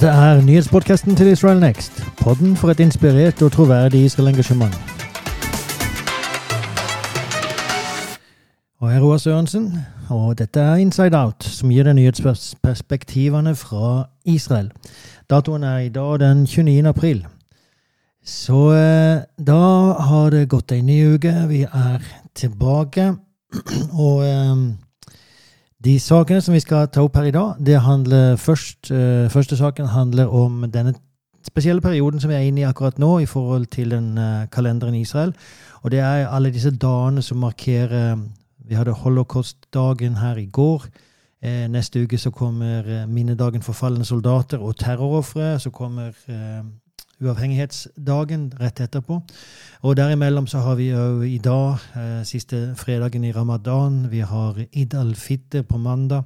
Dette er nyhetspodkasten til Israel Next. Podden for et inspirert og troverdig Israel-engasjement. Og jeg er Roar Sørensen, og dette er Inside Out, som gir deg nyhetsperspektivene fra Israel. Datoen er i dag den 29. april. Så eh, da har det gått en ny uke. Vi er tilbake. Og eh, de sakene som vi skal ta opp her i dag, det handler først uh, Første saken handler om denne spesielle perioden som vi er inne i akkurat nå i forhold til den uh, kalenderen i Israel. Og det er alle disse dagene som markerer Vi hadde holocaust-dagen her i går. Eh, neste uke så kommer eh, minnedagen for falne soldater og terrorofre. Så kommer eh, uavhengighetsdagen rett etterpå. Og derimellom så har vi òg i dag, eh, siste fredagen i ramadan, vi har Id al-Fitr på mandag.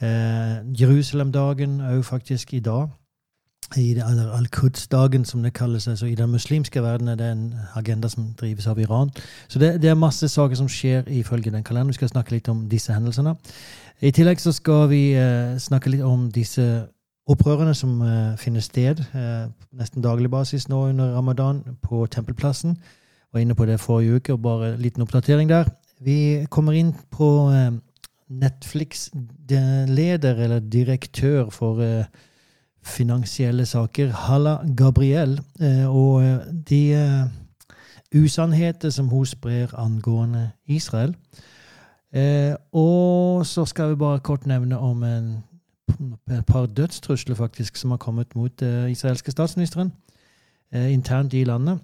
Eh, Jerusalem-dagen òg faktisk i dag. I Al-Quds-dagen, som det kalles. altså I den muslimske verden er det en agenda som drives av Iran. Så det, det er masse saker som skjer ifølge den kalenderen. Vi skal snakke litt om disse hendelsene. I tillegg så skal vi eh, snakke litt om disse opprørene som uh, finner sted uh, nesten daglig basis nå under ramadan på Tempelplassen. Var inne på det forrige uke, og bare en liten oppdatering der. Vi kommer inn på uh, Netflix-leder eller direktør for finansielle saker, Halla Gabriel, og de usannheter som hun sprer angående Israel. og så skal vi bare kort nevne om en et par dødstrusler faktisk som har kommet mot uh, israelske statsministeren eh, internt i landet.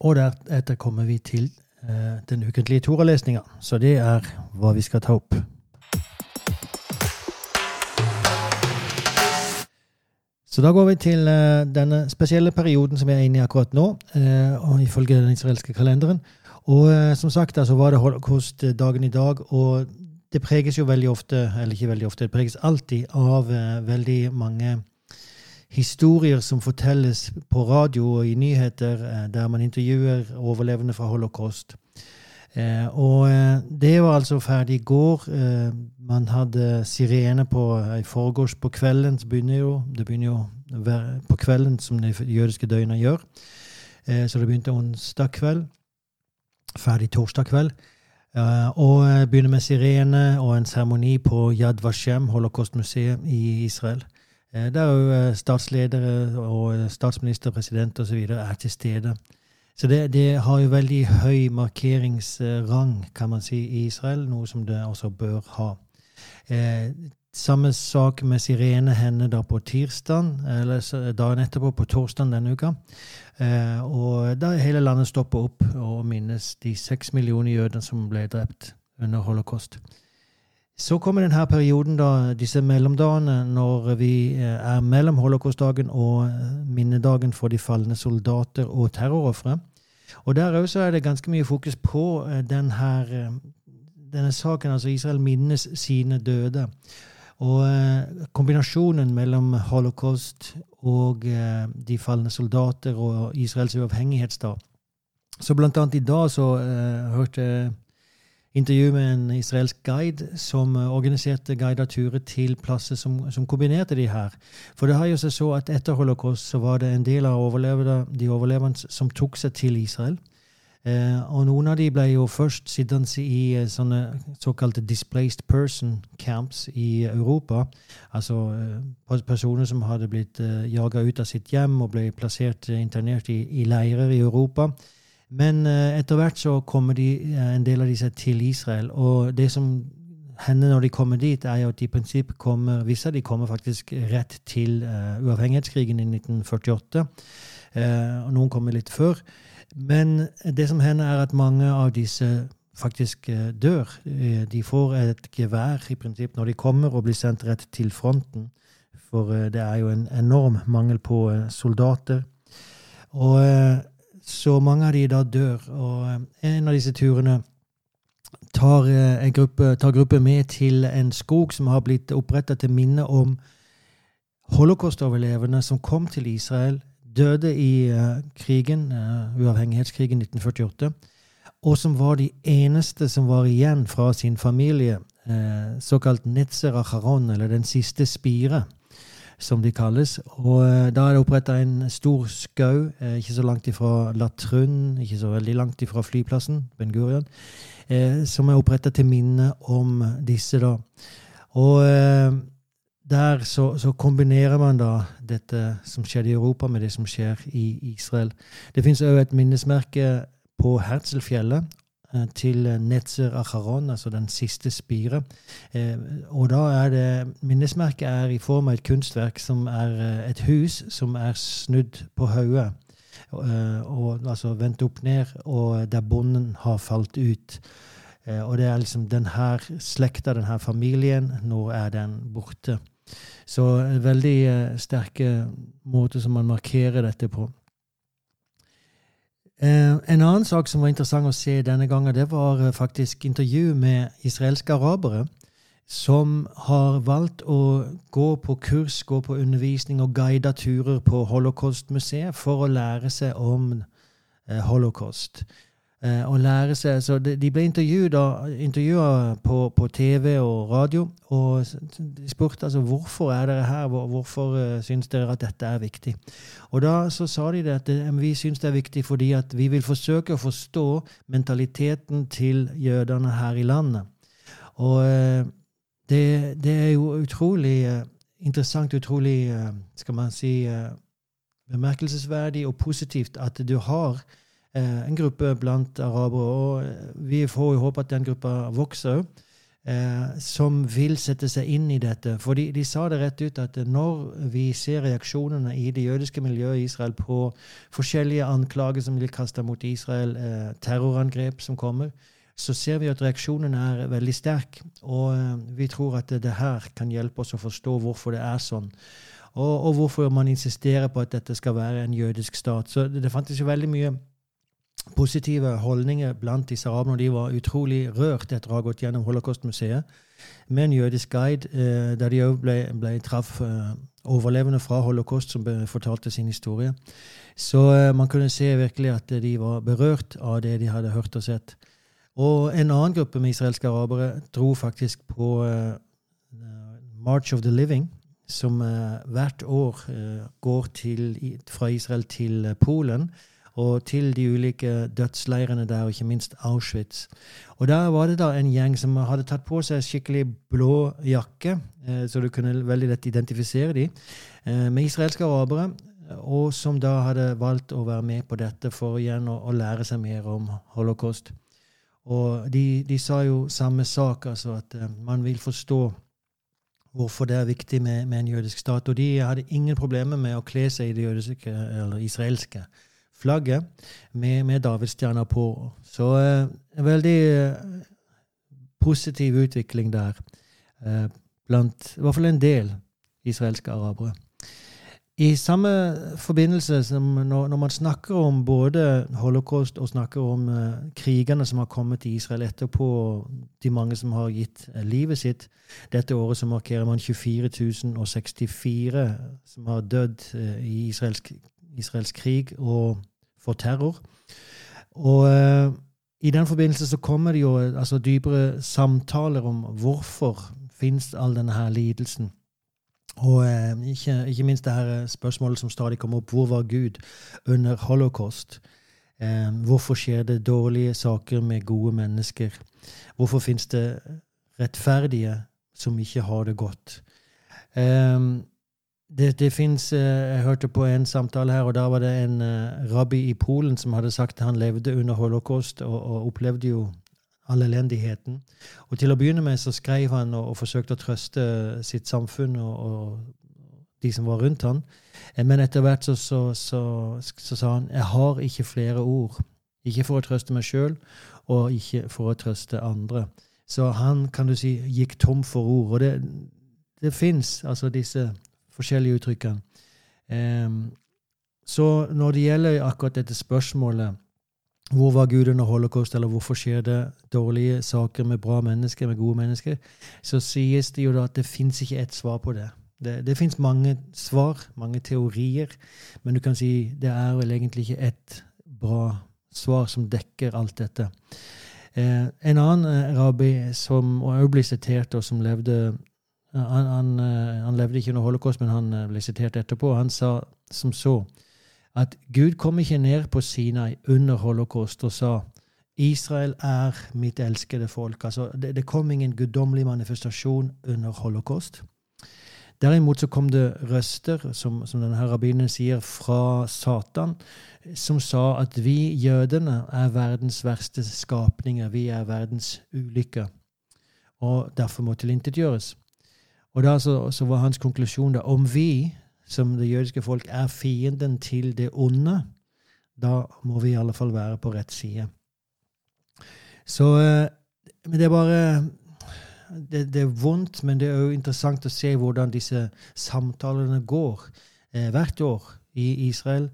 Og deretter kommer vi til eh, den ukentlige Toralesninga. Så det er hva vi skal ta opp. Så da går vi til denne spesielle perioden som vi er inne i akkurat nå, og ifølge den israelske kalenderen. Og som sagt, altså var det holocaust-dagen i dag, og det preges jo veldig ofte, eller ikke veldig ofte, det preges alltid av uh, veldig mange historier som fortelles på radio og i nyheter, uh, der man intervjuer overlevende fra holocaust. Uh, og det var altså ferdig i går. man hadde sirene på i forgårs på kvelden. Så begynner jo, det begynner jo på kvelden, som de jødiske døgnene gjør. så det begynte onsdag kveld. Ferdig torsdag kveld. Og begynner med sirene og en seremoni på Yad Vashem, holocaustmuseet i Israel. Uh, der òg statsledere og statsminister, president osv. er til stede. Så det, det, har jo veldig høy markeringsrang, kan man si, i Israel, noe som det også bør ha. Uh, samme sak med sirene Henne da på tirsdag, eller dagen etterpå, på torsdag denne uka. Eh, og da hele landet stopper opp og minnes de seks millioner jøder som ble drept under holocaust. Så kommer denne perioden, da, disse mellomdagene, når vi eh, er mellom holocaustdagen og eh, minnedagen for de falne soldater og terrorofre. Og der også er det ganske mye fokus på denne, denne saken, altså Israel minnes sine døde. Og eh, kombinasjonen mellom holocaust og eh, de falne soldater og Israels uavhengighetsdag Så blant annet i dag så uh, hørte jeg intervju med en israelsk guide som organiserte guida turer til plasser som, som, kombinerte de her. For det har jo seg så at etter holocaust så var det en del av de overlevende som tok seg til Israel. Eh, og noen av de ble jo først sittende i eh, sånne såkalte displaced person camps i Europa. Altså eh, personer som hadde blitt eh, jaga ut av sitt hjem og ble plassert eh, internert i, i leirer i Europa. Men eh, etter hvert så kommer de, en del av disse til Israel. Og det som hender når de kommer dit, er jo at de i prinsipp kommer Visse av de kommer faktisk rett til uavhengighetskrigen i 1948. og noen kommer litt før. Men det som hender, er at mange av disse faktisk eh, dør. Eh, de får et gevær i prinsipp når de kommer og blir sendt rett til fronten. For eh, det er jo en enorm mangel på soldater. Og så mange av de da dør. Og en av disse turene tar, gruppe, tar gruppe med til en skog som har blitt oppretta til minne om holocaust-overlevende som kom til Israel døde i uh, krigen, uh, uavhengighetskrigen 1948, og som var de eneste som var igjen fra sin familie, uh, såkalt Netzer Acharon, eller Den siste spire. som de kalles. Og eh, da er det oppretta en stor skau eh, ikke så langt ifra Latrun, ikke så veldig langt ifra flyplassen, Ben Gurion, eh, som er oppretta til minne om disse, da. Og der så, så, kombinerer man da dette som skjedde i Europa, med det som skjer i Israel. Det fins òg et minnesmerke på Herzlfjellet Eh, til Netzer Acharon, altså den siste spiret. Eh, og da er det Minnesmerket er i form av et kunstverk som er eh, et hus som er snudd på hodet. Altså vendt opp ned, og der bonden har falt ut. Og det er liksom denne slekta, denne familien, nå er den borte. Så en veldig sterke måte som man markerer dette på. Eh, en annen sak som var interessant å se denne gangen, det var eh, faktisk intervju med israelske arabere som har valgt å gå på kurs, gå på undervisning og guide turer på Holocaust-museet for å lære seg om eh, holocaust eh, og lære seg så De, de ble intervjua på, på, TV og radio, og de spurte altså hvorfor er dere her, hvorfor uh, syns dere at dette er viktig. Og da så sa de det at det, vi syns det er viktig fordi at vi vil forsøke å forstå mentaliteten til jødene her i landet. Og uh, det, det, er jo utrolig uh, interessant, utrolig skal man si, bemerkelsesverdig og positivt at du har Eh, en gruppe blant arabere. Og eh, vi får jo håpe at den gruppa vokser òg. Eh, som vil sette seg inn i dette. For de, de, sa det rett ut at når vi ser reaksjonene i det jødiske miljøet i Israel på forskjellige anklager som blir kasta mot Israel, eh, terrorangrep som kommer, så ser vi at reaksjonen er veldig sterk. Og eh, vi tror at det, her kan hjelpe oss å forstå hvorfor det er sånn. Og, og, hvorfor man insisterer på at dette skal være en jødisk stat. Så det, det fantes jo veldig mye positive holdninger blant disse araberne. De var utrolig rørt etter å ha gått gjennom Holocaust-museet med en jødisk guide, eh, der de òg ble, ble, traff eh, overlevende fra holocaust som fortalte sin historie. Så eh, man kunne se virkelig at de var berørt av det de hadde hørt og sett. Og en annen gruppe med israelske arabere dro faktisk på March of the Living, som hvert år går til, fra Israel til Polen og til de ulike dødsleirene der, og ikke minst Auschwitz. Og Der var det da en gjeng som hadde tatt på seg skikkelig blå jakke, eh, så du kunne veldig lett identifisere dem, eh, med israelske arabere, og som da hadde valgt å være med på dette for igjen å, lære seg mer om holocaust. Og de, de, sa jo samme sak, altså at eh, man vil forstå hvorfor det er viktig med, med, en jødisk stat. Og de hadde ingen problemer med å kle seg i det jødiske eller israelske flagget med, med davidsstjerna på. Så eh, en veldig eh, positiv utvikling der eh, blant i hvert fall en del israelske arabere. I samme forbindelse som når, når, man snakker om både holocaust og snakker om eh, krigene som har kommet til Israel etterpå, de mange som har gitt eh, livet sitt Dette året så markerer man 24.064 som har dødd eh, i israelsk israelsk, krig og for terror. Og uh, i den forbindelse så kommer det jo altså, dypere samtaler om hvorfor fins all denne her lidelsen. Og uh, ikke, ikke, minst det her spørsmålet som stadig kommer opp. Hvor var Gud under holocaust? Uh, hvorfor skjer det dårlige saker med gode mennesker? Hvorfor fins det rettferdige som ikke har det godt? Um, det, det fins eh, Jeg hørte på en samtale her, og da var det en uh, rabbi i Polen som hadde sagt at han levde under holocaust og, og opplevde jo all elendigheten. Og til å begynne med så skrev han og, og forsøkte å trøste sitt samfunn og, og, de som var rundt han. Eh, men etter hvert så, så, så, så, sa han jeg har ikke flere ord. Ikke for å trøste meg sjøl, og ikke for å trøste andre. Så han kan du si, gikk tom for ord. Og det, det fins altså disse forskjellige uttrykkene. Um, så når det gjelder akkurat dette spørsmålet hvor var Gud under holocaust, eller hvorfor skjer det dårlige saker med bra mennesker, med gode mennesker, så sies det jo da at det fins ikke ett svar på det. Det, det fins mange svar, mange teorier, men du kan si det er vel egentlig ikke ett bra svar som dekker alt dette. Eh, en annen eh, rabbi som også ble sitert, og som levde han, han, han, levde ikke under holocaust, men han ble sitert etterpå. Han sa som så at Gud kom ikke ned på Sinai under holocaust og sa Israel er mitt elskede folk. Altså, det, det kom ingen guddommelig manifestasjon under holocaust. Derimot så kom det røster, som, som denne rabbinen sier, fra Satan, som sa at vi jødene er verdens verste skapninger. Vi er verdens ulykker. Og derfor må tilintetgjøres. Og da så, så, var hans konklusjon da om vi, som det jødiske folk, er fienden til det onde, da må vi i alle fall være på rett side. Så eh, Men det er bare det, det, er vondt, men det er jo interessant å se hvordan disse samtalene går eh, hvert år i Israel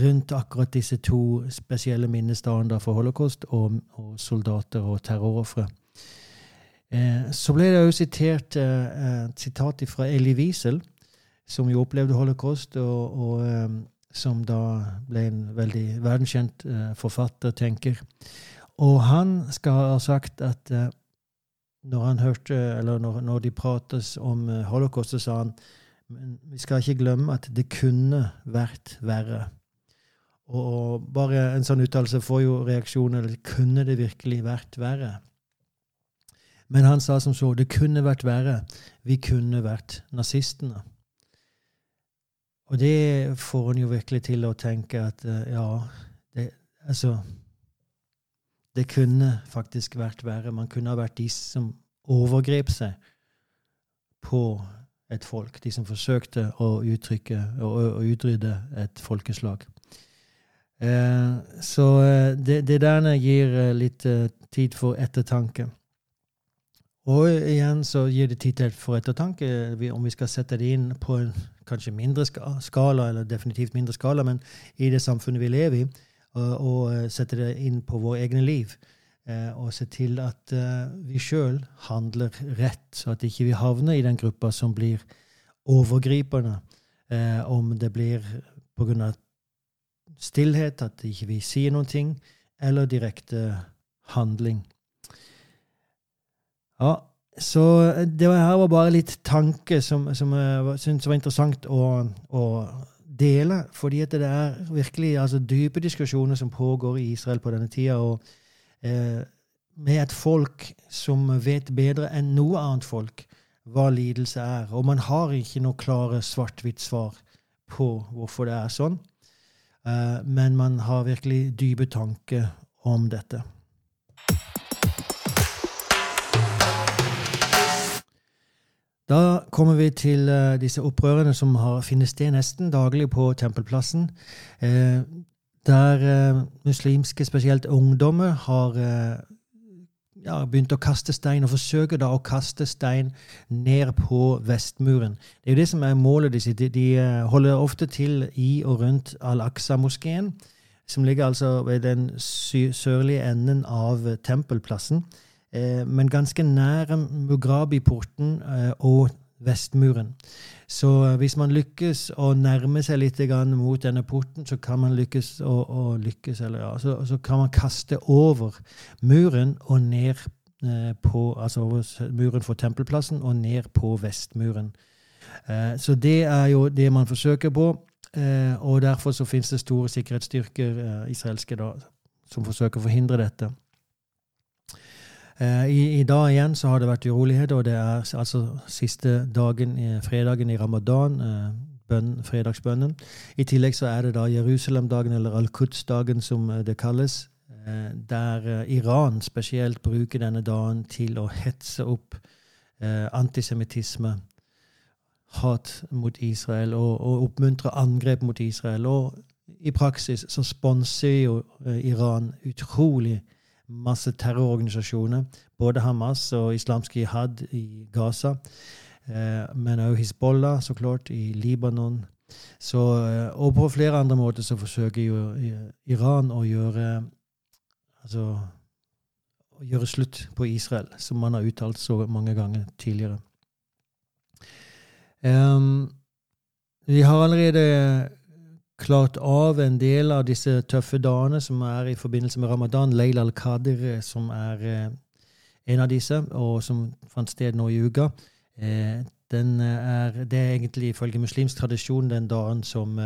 rundt akkurat disse to spesielle minnestandene for holocaust og, og soldater og terrorofre. Eh, så ble det jo sitert eh, et sitat fra Elie Wiesel, som jo opplevde holocaust, og, og eh, som da ble en veldig verdenskjent eh, forfatter, tenker. Og han skal ha sagt at eh, når han hørte, eller når, når de prates om uh, holocaust, så sa han men vi skal ikke glemme at det kunne vært verre. Og bare en sånn uttalelse får jo reaksjoner. Kunne det virkelig vært verre? Men han sa som så det kunne vært verre. Vi kunne vært nazistene. Og det får han jo virkelig til å tenke at uh, ja det, Altså det kunne faktisk vært verre. Man kunne ha vært de som overgrep seg på et folk. De som forsøkte å uttrykke og utrydde et folkeslag. Eh, så eh, det, det der gir eh, litt tid for ettertanke. Og igjen så gir det tid til for ettertanke om vi skal sette det inn på en kanskje mindre skala, eller definitivt mindre skala, men i det samfunnet vi lever i og eh, sette det inn på våre egne liv. Eh, og se til at eh, vi sjøl handler rett, så at ikke vi havner i den gruppa som blir overgripende. Om det blir pga. stillhet, at ikke vi sier noen ting, eller direkte handling. Ja, så det her var bare litt tanke som, som jeg syntes var interessant å, å dele, fordi at det er virkelig altså, dype diskusjoner som pågår i Israel på denne tida. Og eh, med et folk som vet bedre enn noe annet folk hva lidelse er. Og man har ikke noe klare svart-hvitt-svar på hvorfor det er sånn. Eh, men man har virkelig dype tanker om dette. Da kommer vi til uh, disse opprørene som har funnet sted nesten daglig på Tempelplassen. Uh, der uh, muslimske, spesielt ungdommer, har ja, begynt å kaste stein, og forsøker da å kaste stein ned på Vestmuren. Det er jo det som er målet deres. De, de holder ofte til i og rundt Al-Aqsa-moskeen, som ligger altså ved den sørlige enden av Tempelplassen. Eh, men ganske nære Mugrabi-porten eh, og Vestmuren. Så eh, hvis man lykkes å nærme seg litt mot denne porten, så kan man lykkes å, å lykkes, eller ja, så, så, kan man kaste over muren og ned på Altså over muren for tempelplassen og ned på Vestmuren. Så det er jo det man forsøker på, og derfor så finnes det store sikkerhetsstyrker, israelske, da, som forsøker å forhindre dette. Eh, I, I, dag igjen så har det vært urolighet, og det er altså siste dagen, fredagen i ramadan, eh, bønn, fredagsbønnen. I tillegg så er det da Jerusalem-dagen, eller Al-Quds-dagen som eh, det kalles, der Iran spesielt bruker denne dagen til å hetse opp antisemittisme, hat mot Israel, og, og oppmuntre angrep mot Israel. Og i praksis så sponser jo Iran utrolig masse terrororganisasjoner. Både Hamas og islamsk jihad i Gaza. Eh, men også Hizbollah, så klart, i Libanon. Så, eh, og på flere andre måter så forsøker jo Iran å gjøre altså å gjøre slutt på Israel, som man har uttalt så mange ganger tidligere. Um, vi har allerede klart av en del av disse tøffe dagene som er i forbindelse med ramadan. Leila al-Qadir, eh, som er eh, en av disse, og som fant sted nå i uka. den er, det er egentlig ifølge muslimsk tradisjon den dagen som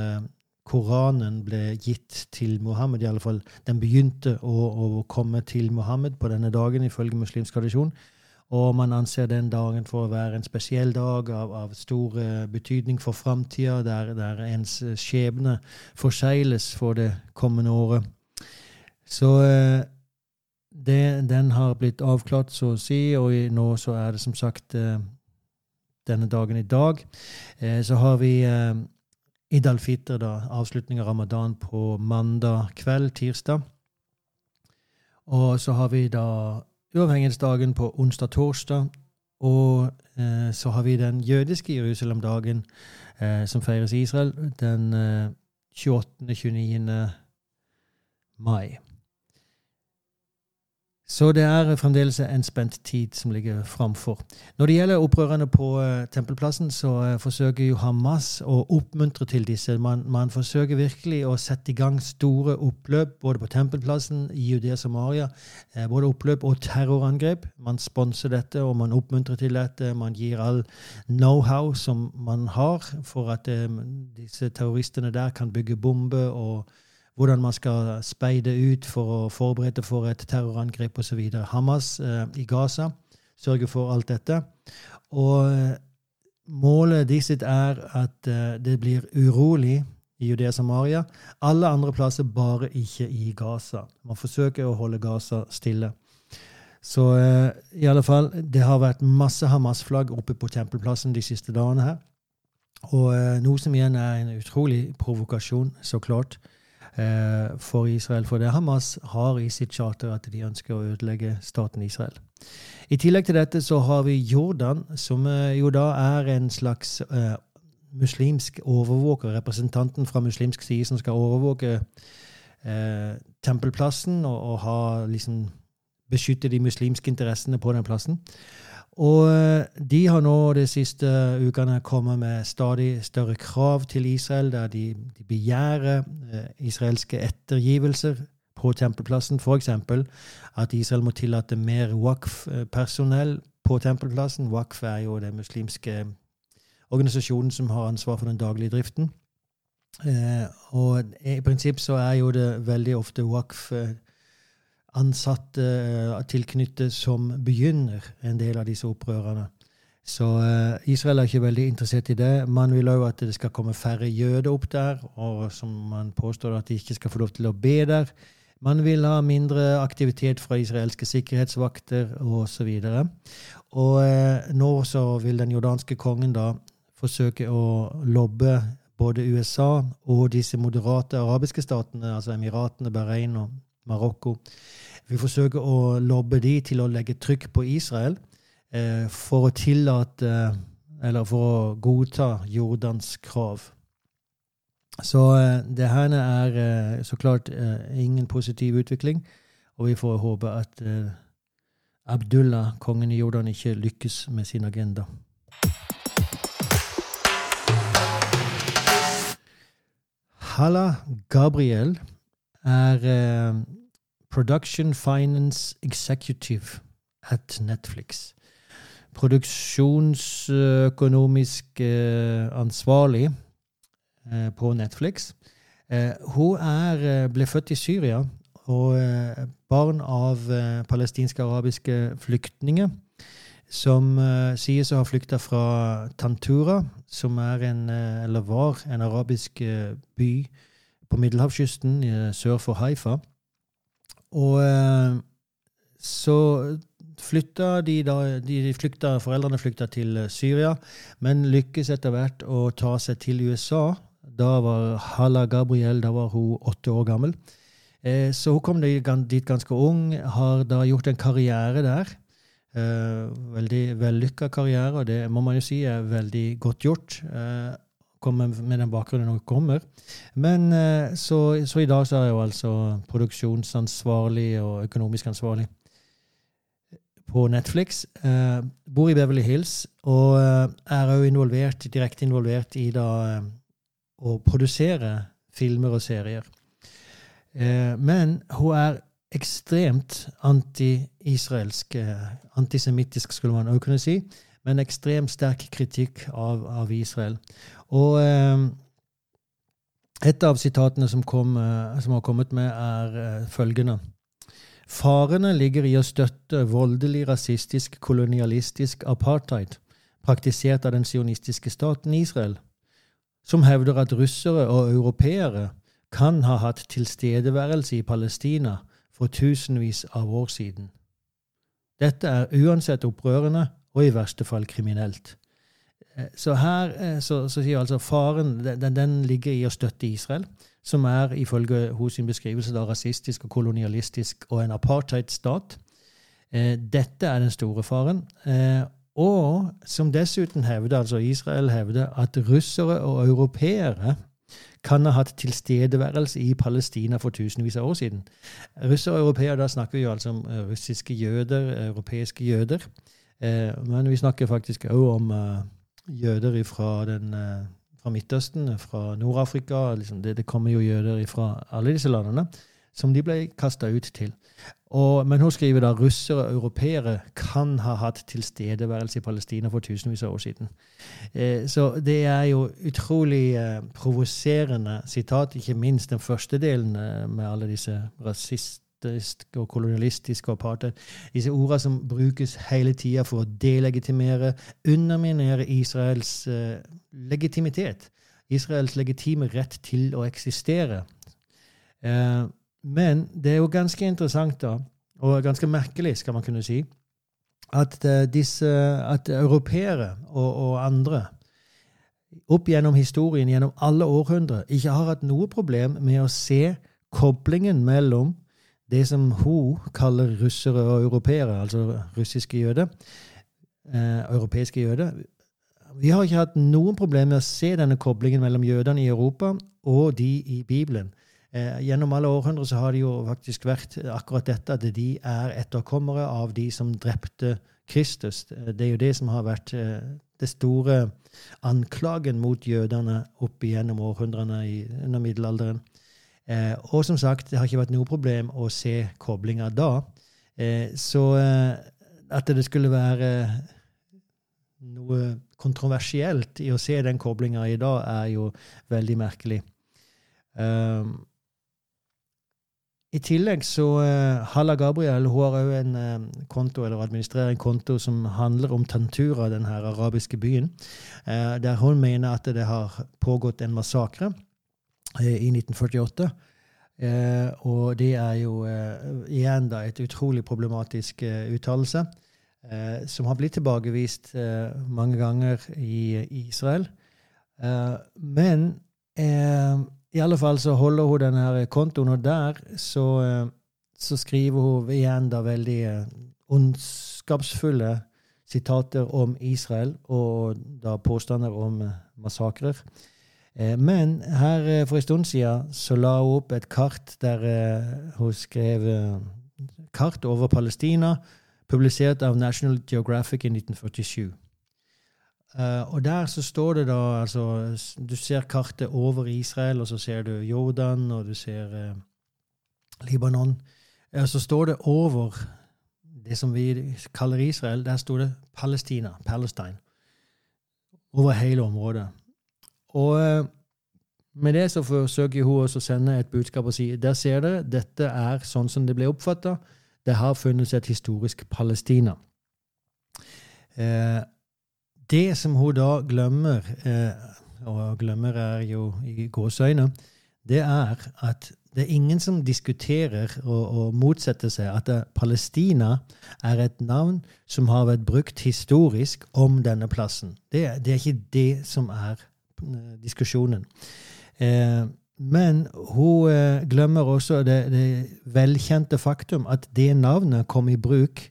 Koranen ble gitt til Mohammed. i alle fall. Den begynte å, å komme til Mohammed på denne dagen, ifølge muslimsk tradisjon. Og man anser den dagen for å være en spesiell dag av, av stor uh, betydning for framtida, der, der, ens skjebne forsegles for det kommende året. Så uh, det, den har blitt avklart, så å si, og nå så er det som sagt denne dagen i dag. så har vi Id al-Fitr, avslutning av ramadan på mandag kveld, tirsdag. Og så har vi da uavhengighetsdagen på onsdag-torsdag. Og eh, så har vi den jødiske Jerusalem-dagen eh, som feires i Israel den eh, 28.-29. mai. Så det er fremdeles en spent tid som ligger framfor. Når det gjelder opprørerne på uh, Tempelplassen, så uh, forsøker jo Hamas å oppmuntre til disse. Man, man, forsøker virkelig å sette i gang store oppløp både på Tempelplassen, i Judea Samaria. Uh, både oppløp og terrorangrep. Man sponser dette, og man oppmuntrer til dette. Man gir all know-how som man har for at disse terroristene der kan bygge bomber og hvordan man skal speide ut for å forberede for et terrorangrep osv. Hamas eh, i Gaza sørger for alt dette. Og eh, målet de sitt er at eh, det blir urolig i Judea Samaria. Alle andre plasser, bare ikke i Gaza. Man forsøker å holde Gaza stille. Så eh, i alle fall, det har vært masse Hamas-flagg oppe på tempelplassen de siste dagene her. Og eh, noe som igjen er en utrolig provokasjon, så klart. Eh, for Israel. For det Hamas har i sitt charter at de ønsker å ødelegge staten Israel. I tillegg til dette så har vi Jordan, som eh, jo da er en slags eh, muslimsk overvåker. Representanten fra muslimsk side som skal overvåke eh, tempelplassen og, og ha, liksom, beskytte de muslimske interessene på den plassen. Og eh, de har nå de siste ukene kommet med stadig større krav til Israel, der de, de begjærer eh, israelske ettergivelser på tempelplassen. F.eks. at Israel må tillate mer WAKF-personell på tempelplassen. WAKF er jo den muslimske organisasjonen som har ansvar for den daglige driften. Eh, og i prinsipp så er jo det veldig ofte WAKF ansatte eh, tilknyttet som begynner en del av disse opprørene. Så uh, Israel er ikke veldig interessert i det. Man vil òg at det skal komme færre jøder opp der, og som man påstår at de ikke skal få lov til å be der. Man vil ha mindre aktivitet fra israelske sikkerhetsvakter osv. Og, og uh, nå så vil den jordanske kongen da forsøke å lobbe både USA og disse moderate arabiske statene, altså Emiratene, Bahrain og Marokko. Vi forsøker å lobbe de til å legge trykk på Israel eh, for å tillate Eller for å godta Jordans krav. Så eh, det her er eh, så klart eh, ingen positiv utvikling, og vi får håpe at eh, Abdullah, kongen i Jordan, ikke lykkes med sin agenda. Halla Gabriel er eh, Production Finance Executive at Netflix. Produksjonsøkonomisk eh, ansvarlig eh, på Netflix. Eh, hun er, ble født i Syria og barn av palestinske arabiske flyktninger som sies å ha flykta fra Tantura, som er en, eller var en arabisk by på middelhavskysten sør for Haifa. Og eh, så flytta de da de flykta, Foreldrene flykta til eh, Syria, men lykkes etter hvert å ta seg til USA. Da var Hala Gabriel da var hun åtte år gammel. Eh, så hun kom dit ganske ung, har da gjort en karriere der. veldig vellykka karriere, og det må man jo si er veldig godt gjort komme med den bakgrunnen hun kommer. Men eh, så, så, i dag så er jeg jo altså produksjonsansvarlig og økonomisk ansvarlig på Netflix. Eh, bor i Beverly Hills og eh, er òg involvert, direkte involvert i da å produsere filmer og serier. Men hun er ekstremt anti-israelsk, antisemittisk, skulle man òg kunne si. men ekstremt sterk kritikk av, av Israel. Og eh, et av sitatene som, kom, eh, som, har kommet med, er eh, følgende. Farene ligger i å støtte voldelig, rasistisk, kolonialistisk apartheid praktisert av den sionistiske staten Israel, som hevder at russere og europeere kan ha hatt tilstedeværelse i Palestina for tusenvis av år siden. Dette er uansett opprørende og i verste fall kriminelt. Eh, så her eh, så, så sier altså faren den, den, ligger i å støtte Israel, som er ifølge hos sin beskrivelse da rasistisk og kolonialistisk og en apartheidstat. Eh, dette er den store faren. Og som dessuten hevder, altså Israel hevder, at russere og europeere kan ha hatt tilstedeværelse i Palestina for tusenvis av år siden. Russere og europeere, da snakker vi jo altså om russiske jøder, europeiske jøder. Men vi snakker faktisk òg om jøder fra, den, eh, fra Midtøsten, fra Nord-Afrika. Liksom det, det, kommer jo jøder fra alle disse landene, som de ble kasta ut til. Og, men hun skriver da russere og europeere kan ha hatt tilstedeværelse i Palestina for tusenvis av år siden. Eh, så det er jo utrolig eh, provoserende sitat, ikke minst den første delen eh, med alle disse rasist og kolonialistisk og apartheid. Disse ordene som brukes hele tida for å delegitimere, underminere Israels eh, legitimitet. Israels legitime rett til å eksistere. Eh, men det er jo ganske interessant, da, og ganske merkelig, skal man kunne si, at eh, disse at europeere og, og andre opp gjennom historien, gjennom alle århundrer, ikke har hatt noe problem med å se koblingen mellom det som hun kaller russere og europeere, altså russiske jøder, eh, europeiske jøder Vi har ikke hatt noen problemer med å se denne koblingen mellom jødene i Europa og de i Bibelen. Eh, gjennom alle århundrer så har det jo faktisk vært akkurat dette, at de er etterkommere av de som drepte Kristus. Det er jo det som har vært eh, det store anklagen mot jødene opp igjennom århundrene i, under middelalderen. Eh, og som sagt, det har ikke vært noe problem å se koblinga da. Eh, så eh, at det skulle være noe kontroversielt i å se den koblinga i dag, er jo veldig merkelig. Um, I tillegg så uh, Halla Gabriel hun har òg en uh, konto, eller administrerer en konto som handler om Tantura, den her arabiske byen, uh, der hun mener at det har pågått en massakre i 1948. Eh, og det er jo eh, igjen da et utrolig problematisk eh, uttalelse, eh, som har blitt tilbakevist eh, mange ganger i, i Israel. Eh, men i alle fall så holder hun denne kontoen, og der så, så skriver hun igjen da veldig ondskapsfulle sitater om Israel og da påstander om massakrer. Eh, men her eh, for en stund siden så la hun opp et kart der eh, hun skrev kart over Palestina, publisert av National Geographic i 1947. og der så står det da altså Du ser kartet over Israel, og så ser du Jordan, og du ser Libanon. Og så står det over det som vi kaller Israel, der står det Palestina, Palestine. Over hele området. Og eh, med det så forsøker hun også å sende et budskap og si der ser dere, dette er sånn som det ble oppfatta. Det har funnes et historisk Palestina. Eh, det som hun da glemmer, eh, og glemmer er jo i gåseøyne, det er at det er ingen som diskuterer og, og motsetter seg at Palestina er et navn som har vært brukt historisk om denne plassen. Det, det er ikke det som er Eh, diskusjonen. Eh, men hun eh, glemmer også det, det, velkjente faktum at det navnet kom i bruk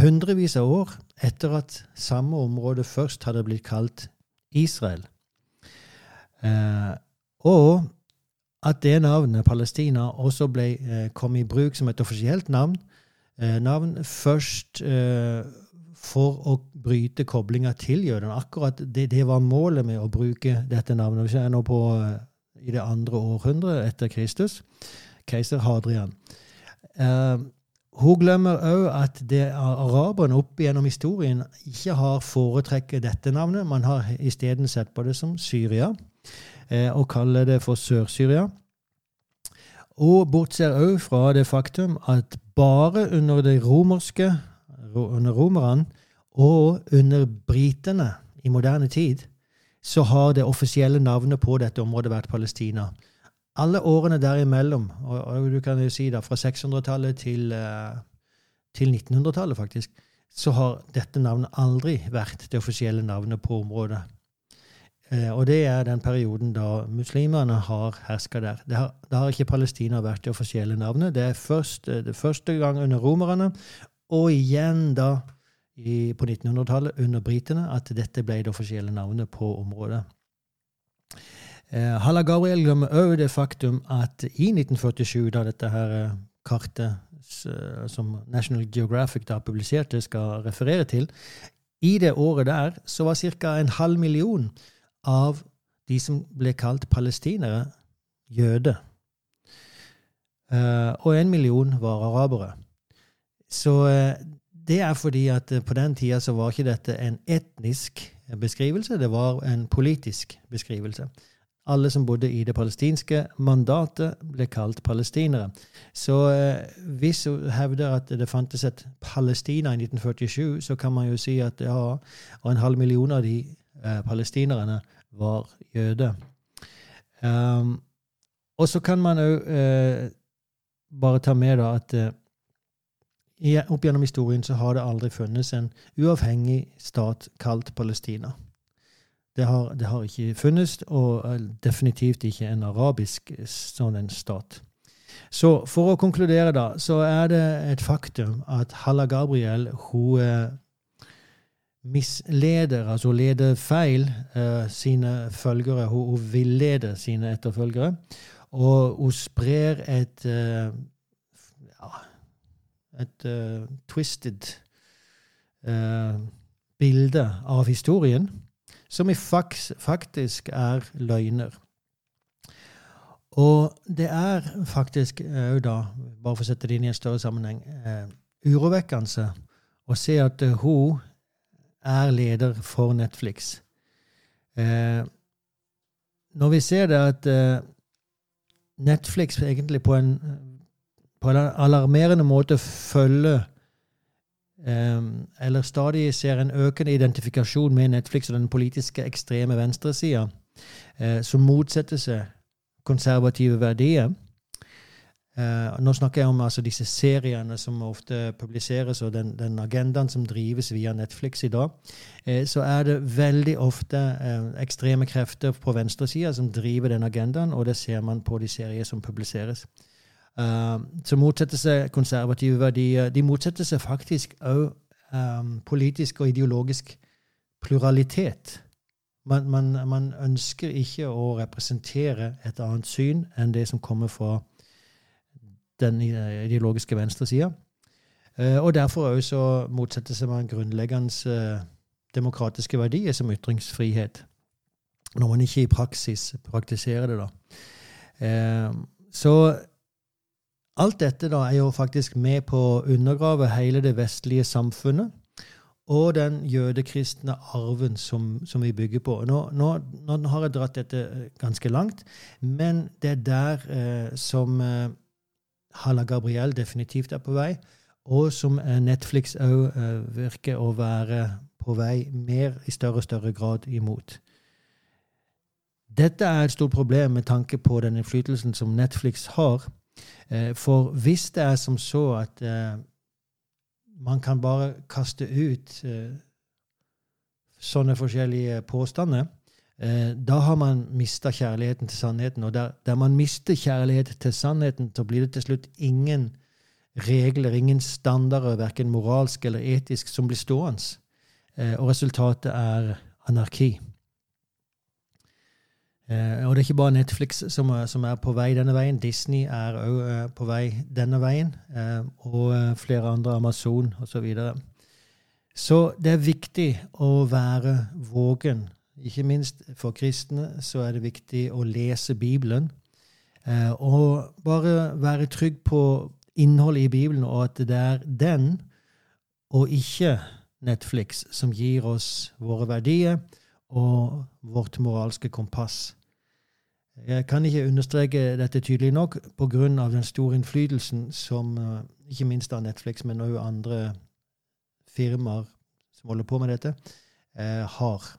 hundrevis av år etter at samme område først hadde blitt kalt Israel. og at det navnet, Palestina, også ble, kom i bruk som et offisielt navn, navn først for å bryte koblinga til jødene. Akkurat det, det, var målet med å bruke dette navnet. Vi er nå på eh, i det andre århundret etter Kristus. Keiser Hadrian. Eh, hun glemmer òg at det araberne opp gjennom historien ikke har foretrekket dette navnet. Man har isteden sett på det som Syria, eh, og kaller det for Sør-Syria. Og bortser òg fra det faktum at bare under det romerske, under romerne og under britene i moderne tid, så har det offisielle navnet på dette området vært Palestina alle årene derimellom, og, og du kan jo si da fra 600-tallet til, uh, til 1900-tallet, faktisk, så har dette navnet aldri vært det offisielle navnet på området. Uh, og det er den perioden da muslimene har herska der. Det har, da har ikke Palestina vært det offisielle navnet. Det er først, uh, det første gang under romerne, og igjen da i, på 1900-tallet under britene, at dette ble det offisielle navnet på området. Eh, Halla Gabriel glemmer òg det faktum at i 1947, da dette her eh, kartet som National Geographic da publiserte, skal referere til, i det året der så var ca. en halv million av de som ble kalt palestinere, jøde. Uh, og en million var arabere. Så uh, det er fordi at uh, på den tida så var ikke dette en etnisk beskrivelse, det var en politisk beskrivelse. Alle som bodde i det palestinske mandatet, ble kalt palestinere. Så eh, hvis hun hevder at det fantes et Palestina i 1947, så kan man jo si at ja, og en halv million av de eh, palestinerne var jøder. Um, og så kan man òg eh, bare ta med da at eh, opp gjennom historien så har det aldri funnes en uavhengig stat kalt Palestina. Det har, det har ikke funnes, og eh, definitivt ikke en arabisk eh, sånn en stat. Så for å konkludere, da, så er det et faktum at Halla Gabriel hun eh, misleder, altså leder feil, sine følgere. Hun, hun villeder sine etterfølgere. Og hun sprer et et uh, twisted bilde av historien som faktisk er løgner. Og det er faktisk òg da, bare for å sette det inn i en større sammenheng, eh, urovekkende å se at uh, hun er leder for Netflix. Eh, når vi ser det at eh, Netflix egentlig på en, på en alarmerende måte følger Um, eller stadig ser en økende identifikasjon med Netflix og den politiske ekstreme venstresida, uh, som motsetter seg konservative verdier. Uh, nå snakker jeg om altså, disse seriene som ofte publiseres, og den, den, agendaen som drives via Netflix i dag. Uh, så er det veldig ofte ekstreme krefter på venstresida som driver den agendaen, og det ser man på de serier som publiseres. Uh, som motsetter seg konservative verdier. De motsetter seg faktisk òg um, politisk og ideologisk pluralitet. Man, man, man, ønsker ikke å representere et annet syn enn det som kommer fra den ideologiske venstresida. Uh, og derfor òg så motsetter seg man grunnleggende uh, demokratiske verdier som ytringsfrihet. Når man ikke i praksis praktiserer det, da. Så Alt dette da er jo faktisk med på å undergrave hele det vestlige samfunnet og den jødekristne arven som, som vi bygger på. Nå, nå, nå, har jeg dratt dette eh, ganske langt, men det er der eh, som eh, Halla Gabriel definitivt er på vei, og som eh, Netflix òg eh, virker å være på vei mer i større og større grad imot. Dette er et stort problem med tanke på den innflytelsen som Netflix har for hvis det er som så at eh, man kan bare kaste ut eh, sånne forskjellige påstander, da har man mista kjærligheten til sannheten. Og der, der, man mister kjærlighet til sannheten, så blir det til slutt ingen regler, ingen standarder, verken moralsk eller etisk, som blir stående. Og resultatet er anarki. Eh, og det er ikke bare Netflix som som er, på vei denne veien. Disney er òg eh, på vei denne veien. Eh, og flere andre, Amazon osv. Så, videre. så det er viktig å være vågen. Ikke minst for kristne så er det viktig å lese Bibelen. Og bare være trygg på innholdet i Bibelen, og at det er den, og ikke Netflix, som gir oss våre verdier og vårt moralske kompass. Jeg kan ikke understreke dette tydelig nok pga. den store innflytelsen som eh, ikke minst av Netflix, men også andre firmaer som holder på med dette, eh, har.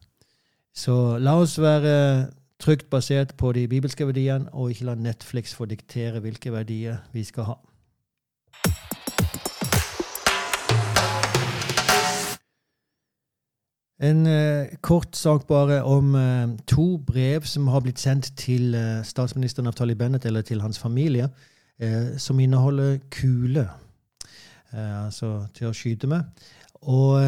Så la oss være trygt basert på de bibelske verdiene, og ikke la Netflix få diktere hvilke verdier vi skal ha. En uh, kort sak bare om uh, to brev som har blitt sendt til uh, statsminister Naftali Bennett eller til hans familie, som inneholder kuler altså til å skyte med. Og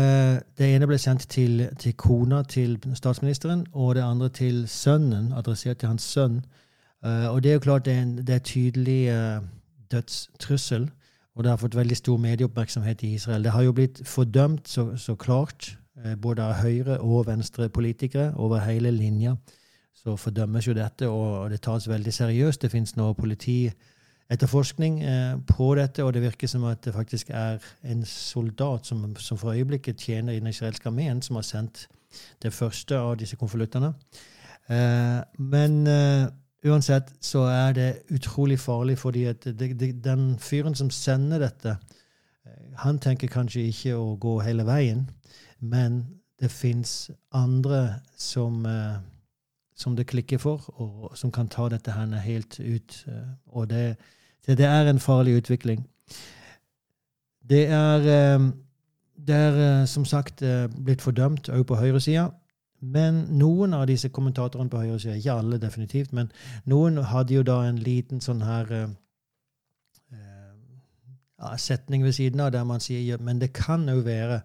Det ene ble sendt til, til, kona til statsministeren, og det andre til sønnen, adressert til hans sønn. og Det er jo klart det er en det er tydelig dødstrussel, og det har fått veldig stor medieoppmerksomhet i Israel. Det har jo blitt fordømt så, så klart Eh, både av høyre- og venstrepolitikere over hele linja. Så fordømmes jo dette, og det tas veldig seriøst. Det finnes nå politietterforskning eh, på dette, og det virker som at det faktisk er en soldat som, som for øyeblikket tjener i den israelske armeen, som har sendt det første av disse konvoluttene. Eh, men uansett så er det utrolig farlig, fordi at den fyren som sender dette, han tenker kanskje ikke å gå hele veien. Men det fins andre som, eh, som, det klikker for, og som kan ta dette her helt ut. Eh, og det, det er en farlig utvikling. Det er, eh, det er som sagt blitt fordømt òg på høyresida. Men noen av disse kommentatorene på høyresida, ikke alle definitivt, men noen hadde jo da en liten sånn her ja, setning ved siden av der man sier men det kan jo være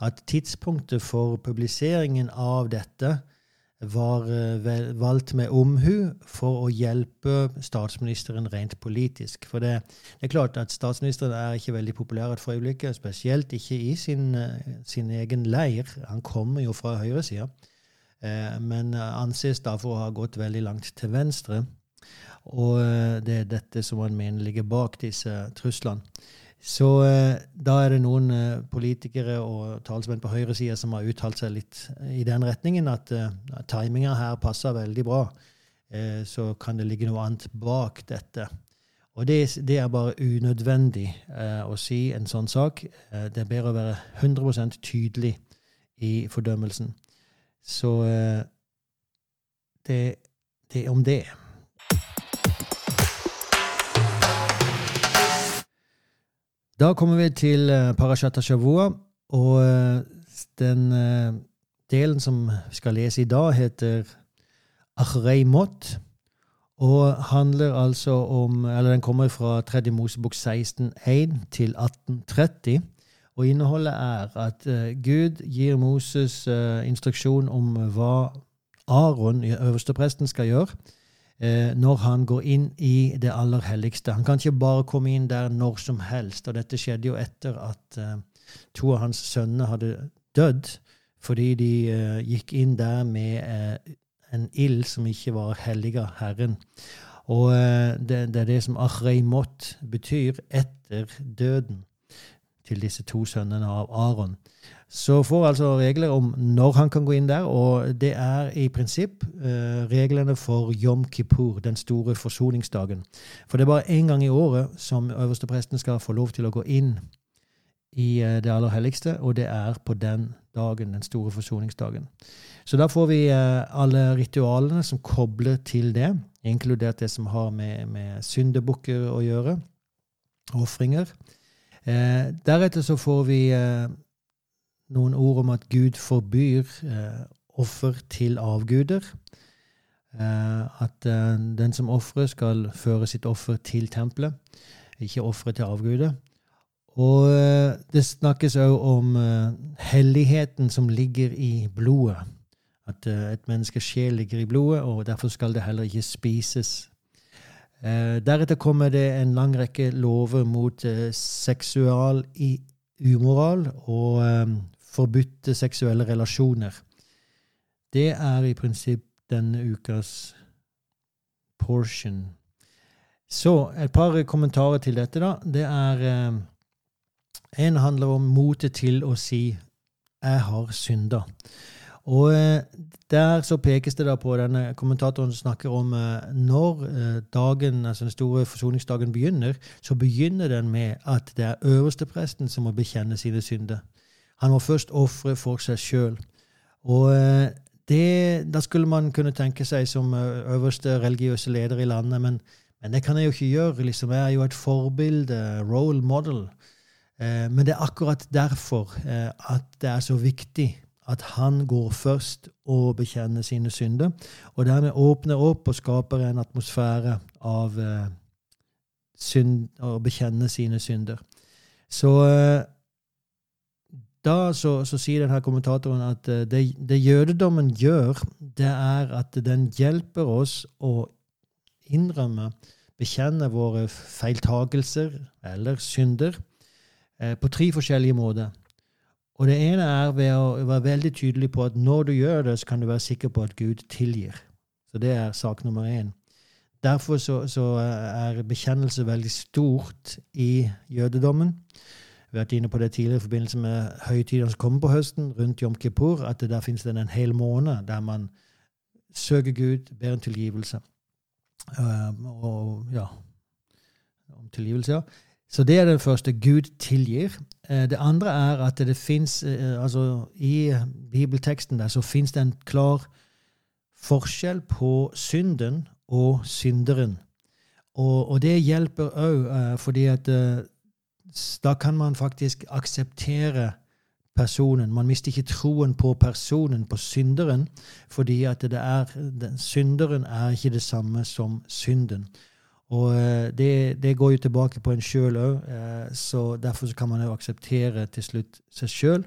at tidspunktet for publiseringen av dette var uh, valgt med omhu for å hjelpe statsministeren rent politisk. For det, det, er klart at statsministeren er ikke veldig populær for øyeblikket, spesielt ikke i sin, uh, sin egen leir. Han kommer jo fra høyresida, uh, men anses da for å ha gått veldig langt til venstre. Og det er dette som han mener ligger bak disse truslene. Så eh, da er det noen eh, politikere og talsmenn på høyresida som har uttalt seg litt i den retningen at eh, timinga her passer veldig bra. Så kan det ligge noe annet bak dette. Og det, det er bare unødvendig å si en sånn sak. det er bedre å være 100 tydelig i fordømmelsen. Så det, det om det. Da kommer vi til Parashata Parashat Shavua, og uh, den uh, delen som vi skal lese i dag, heter Achrei Mot, og handler altså om Eller den kommer fra 3. Mosebok 16,1 til 1830. Og innholdet er at Gud gir Moses instruksjon om hva Aron, øverstepresten, skal gjøre eh, når han går inn i det aller helligste. Han kan ikke bare komme inn der når som helst. Og dette skjedde jo etter at eh, to av hans sønner hadde dødd, fordi de eh, gikk inn der med eh, en ild som ikke var hellig av Herren. Og eh, det, det, er det som Achreimot betyr, etter døden til disse to sønnene av Aron så får altså regler om når han kan gå inn der, og det er i prinsipp eh, reglene for Yom Kippur, den store forsoningsdagen. For det er bare én gang i året som øverstepresten skal få lov til å gå inn i eh, det aller helligste, og det er på den dagen, den store forsoningsdagen. Så da får vi eh, alle ritualene som kobler til det, inkludert det som har med, med syndebukker å gjøre, ofringer. Eh, deretter så får vi eh, noen ord om at Gud forbyr eh, offer til avguder. Eh, at eh, den som ofrer, skal føre sitt offer til tempelet, ikke offeret til avguder. Og eh, det snakkes òg om eh, helligheten som ligger i blodet. At eh, et menneskes sjel ligger i blodet, og derfor skal det heller ikke spises. deretter kommer det en lang rekke lover mot seksual umoral og forbudte seksuelle relasjoner. Det er i prinsipp denne ukas portion. Så et par kommentarer til dette, da. Det er eh, En handler om motet til å si 'jeg har synda'. Og eh, der så pekes det da på denne kommentatoren snakker om eh, når eh, dagen, altså den store forsoningsdagen begynner, så begynner den med at det er øverstepresten som må bekjenne sine synder. Han må først ofre for seg sjøl. Og eh, det, da skulle man kunne tenke seg som eh, øverste religiøse leder i landet, men, men det kan jeg jo ikke gjøre. Liksom. Jeg er jo et forbilde, role model. Eh, men det er akkurat derfor at det er så viktig at han går først og bekjenner sine synder, og dermed åpner opp og skaper en atmosfære av synd, å bekjenne sine synder. Så da så, så, sier denne kommentatoren at eh, det, det, jødedommen gjør, det er at den hjelper oss å innrømme, bekjenne våre feiltagelser eller synder eh, på tre forskjellige måter. Og det ene er ved å være veldig tydelig på at når du gjør det, så kan du være sikker på at Gud tilgir. Så det er sak nummer én. Derfor så, så er bekjennelse veldig stort i jødedommen. Vi har vært inne på det tidligere i forbindelse med høytidene som kommer på høsten, rundt Jom Kippur, at der finnes det en hel måned der man søker Gud, ber en tilgivelse. Og ja Om tilgivelse, ja. Så det er det første. Gud tilgir. Eh, det andre er at det fins eh, altså I bibelteksten der så fins det en klar forskjell på synden og synderen. Og, og det hjelper òg, eh, fordi at da kan man faktisk akseptere personen. Man mister ikke troen på personen, på synderen, fordi at det er, synderen er ikke det samme som synden. Og eh, det, det, går jo tilbake på en sjøl òg, eh, så derfor kan man jo akseptere til slutt seg sjøl.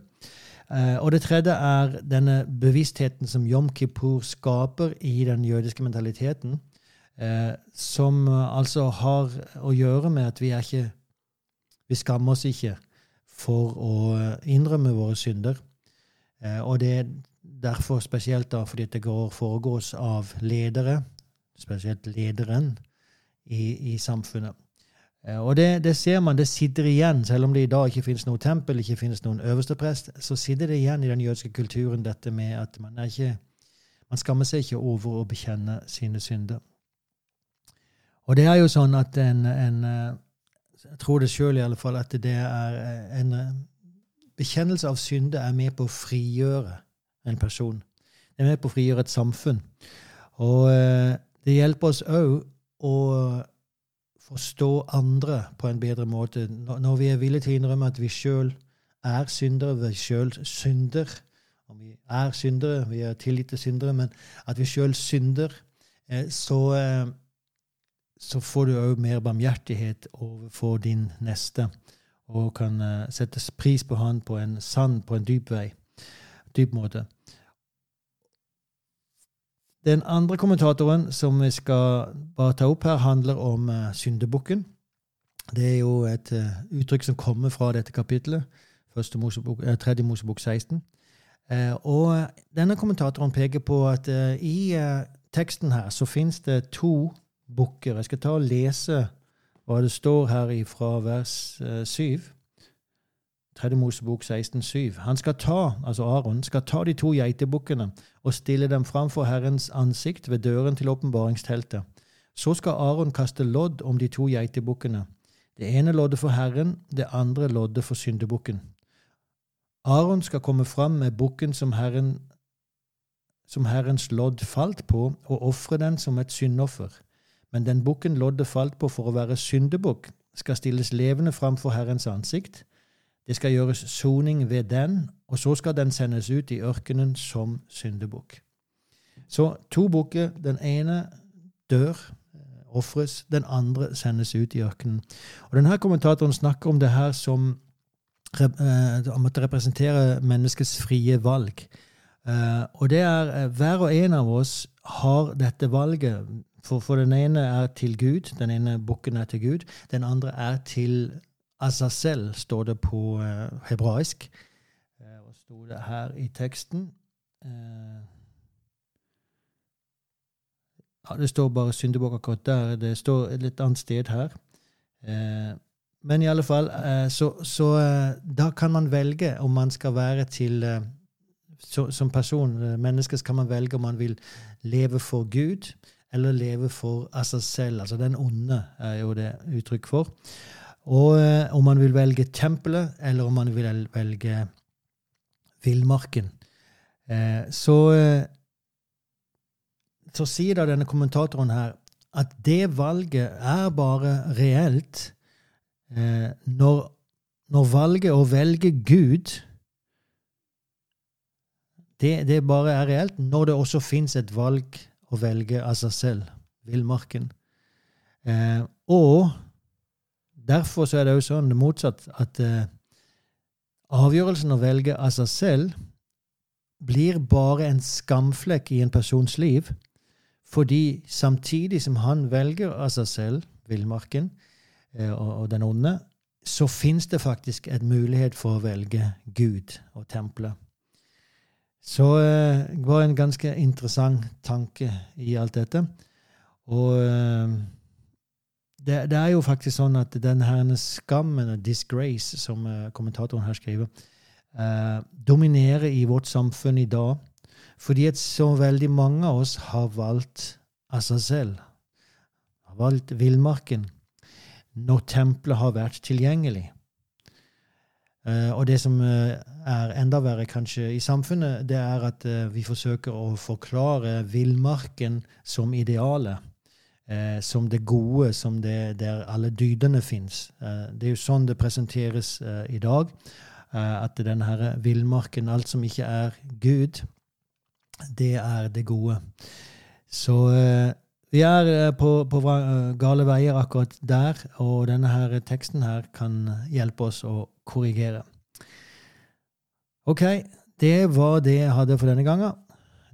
Eh, og det tredje er denne bevisstheten som Jom Kippur skaper i den jødiske mentaliteten, som altså har å gjøre med at vi er ikke Vi skammer oss ikke for å innrømme våre synder. Og det er derfor spesielt da fordi det går foregås av ledere, spesielt lederen, i, i samfunnet. Eh, og det, det, ser man, det sitter igjen, selv om det i dag ikke finnes noe tempel, ikke finnes noen øverste prest, så sitter det igjen i den jødiske kulturen dette med at man ikke man skammer seg ikke over å bekjenne sine synder. Og det er jo sånn at en, en eh, Jeg tror det sjøl fall at det er eh, en bekjennelse av synde er med på å frigjøre en person. Det er med på å frigjøre et samfunn. Og det hjelper oss òg å forstå andre på en bedre måte. Når vi er villige til å innrømme at vi sjøl er syndere, vi sjøl synder Om vi er syndere, vi er tilgitte til syndere, men at vi sjøl synder, eh, så, eh, så får du òg mer barmhjertighet overfor din neste, og kan uh, sette pris på han på en sann, på en dyp vei, dyp måte. Den andre kommentatoren som vi skal bare ta opp her, handler om uh, syndebukken. Det er jo et uh, uttrykk som kommer fra dette kapitlet, Mosebok, uh, tredje Mosebok 16. Uh, og denne kommentatoren peker på at i teksten her så fins det to bukker. Jeg skal ta og lese hva det står her fra vers 7. Tredje Mosebok 16,7. Han skal ta, altså Aron, skal ta de to geitebukkene og stille dem framfor Herrens ansikt ved døren til åpenbaringsteltet. Så skal Aron kaste lodd om de to geitebukkene. Det ene loddet for Herren, det andre loddet for syndebukken. Aron skal komme fram med bukken som, Herren, som Herrens lodd falt på, og ofre den som et syndoffer. Men den bukken loddet falt på for å være syndebukk, skal stilles levende framfor Herrens ansikt. Det skal gjøres soning ved den, og så skal den sendes ut i ørkenen som syndebukk. Så to bukker. Den ene dør, eh, ofres. Den andre sendes ut i ørkenen. Og denne Kommentatoren snakker om det her som eh, om at det representerer menneskets frie valg. Eh, og det er Hver og en av oss har dette valget. For, for den ene er til Gud, den ene bukken er til Gud. Den andre er til Azazel står det på uh, hebraisk. Uh, og sto det her i teksten uh, ja, Det står bare syndebukk akkurat der. Det står et litt annet sted her. Uh, men i alle fall, så, så da kan man velge om man skal være til Som person, menneske, skal man velge om man vil leve for Gud eller leve for av seg selv. Altså den onde er jo det uttrykk for. Og eh, om man vil velge tempelet, eller om man vil velge villmarken. Eh, så, eh, så sier da denne kommentatoren her at det valget er bare reelt når, når, valget å velge Gud det, det, bare er reelt når det også fins et valg å velge av seg selv, villmarken. Eh, og derfor så er det jo sånn det motsatt at eh, avgjørelsen å velge av seg selv blir bare en skamflekk i en persons liv, fordi samtidig som han velger av seg selv villmarken eh, og, og, den onde, så fins det faktisk en mulighet for å velge Gud og tempelet. Så eh, det var en ganske interessant tanke i alt dette. Og eh, det, det, er jo faktisk sånn at den her skammen, disgrace, som uh, kommentatoren her skriver, dominerer i vårt samfunn i dag. Fordi at så veldig mange av oss har valgt av seg selv. Har valgt villmarken når tempelet har vært tilgjengelig. Uh, og det som er enda verre kanskje i samfunnet, det er at vi forsøker å forklare villmarken som idealet eh, som det gode, som det der alle dydene fins. Eh, det er jo sånn det presenteres eh, i dag. Eh, at denne her villmarken, alt som ikke er Gud, det er det gode. Så eh, vi er eh, på, på, gale veier akkurat der, og denne her teksten her kan hjelpe oss å korrigere. Ok, det var det jeg hadde for denne gangen.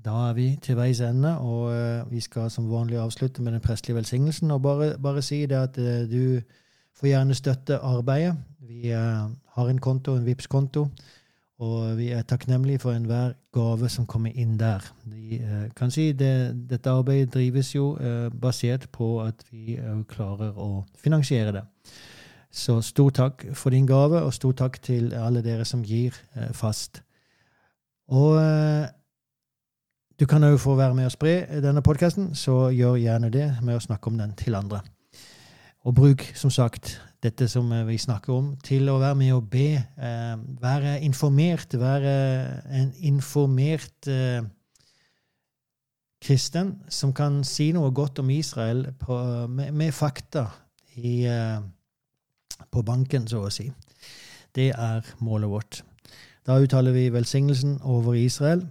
Da er vi til veis ende, og uh, vi skal som vanlig avslutte med den prestelige velsignelsen. Og bare, bare si det at uh, du får gjerne støtte arbeidet. Vi uh, har en konto, en vips konto og vi er takknemlige for enhver gave som kommer inn der. Vi, kan si det, Dette arbeidet drives jo basert på at vi klarer å finansiere det. Så stor takk for din gave, og stor takk til alle dere som gir fast. Og du kan òg få være med og spre denne podkasten, så gjør gjerne det med å snakke om den til andre. Og bruk, som sagt, dette som vi snakker om, til å være med og be. Eh, være informert, være en informert eh, kristen som kan si noe godt om Israel på, med, med, fakta i, eh, på banken, så å si. Det er målet vårt. Da uttaler vi velsignelsen over Israel.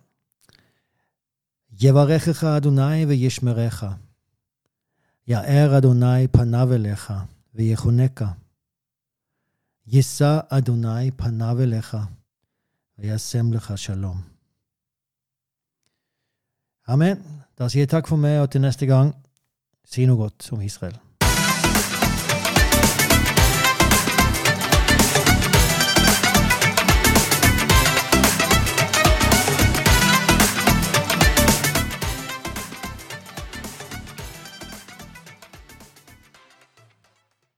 Jevarechecha Adonai vejishmerecha. Ya'er Adonai panavelecha vejechoneka. Yissa Adonai panavelecha vejasemlecha shalom. Amen. Da sier jeg takk for meg, og til neste gang, si noe godt om Israel.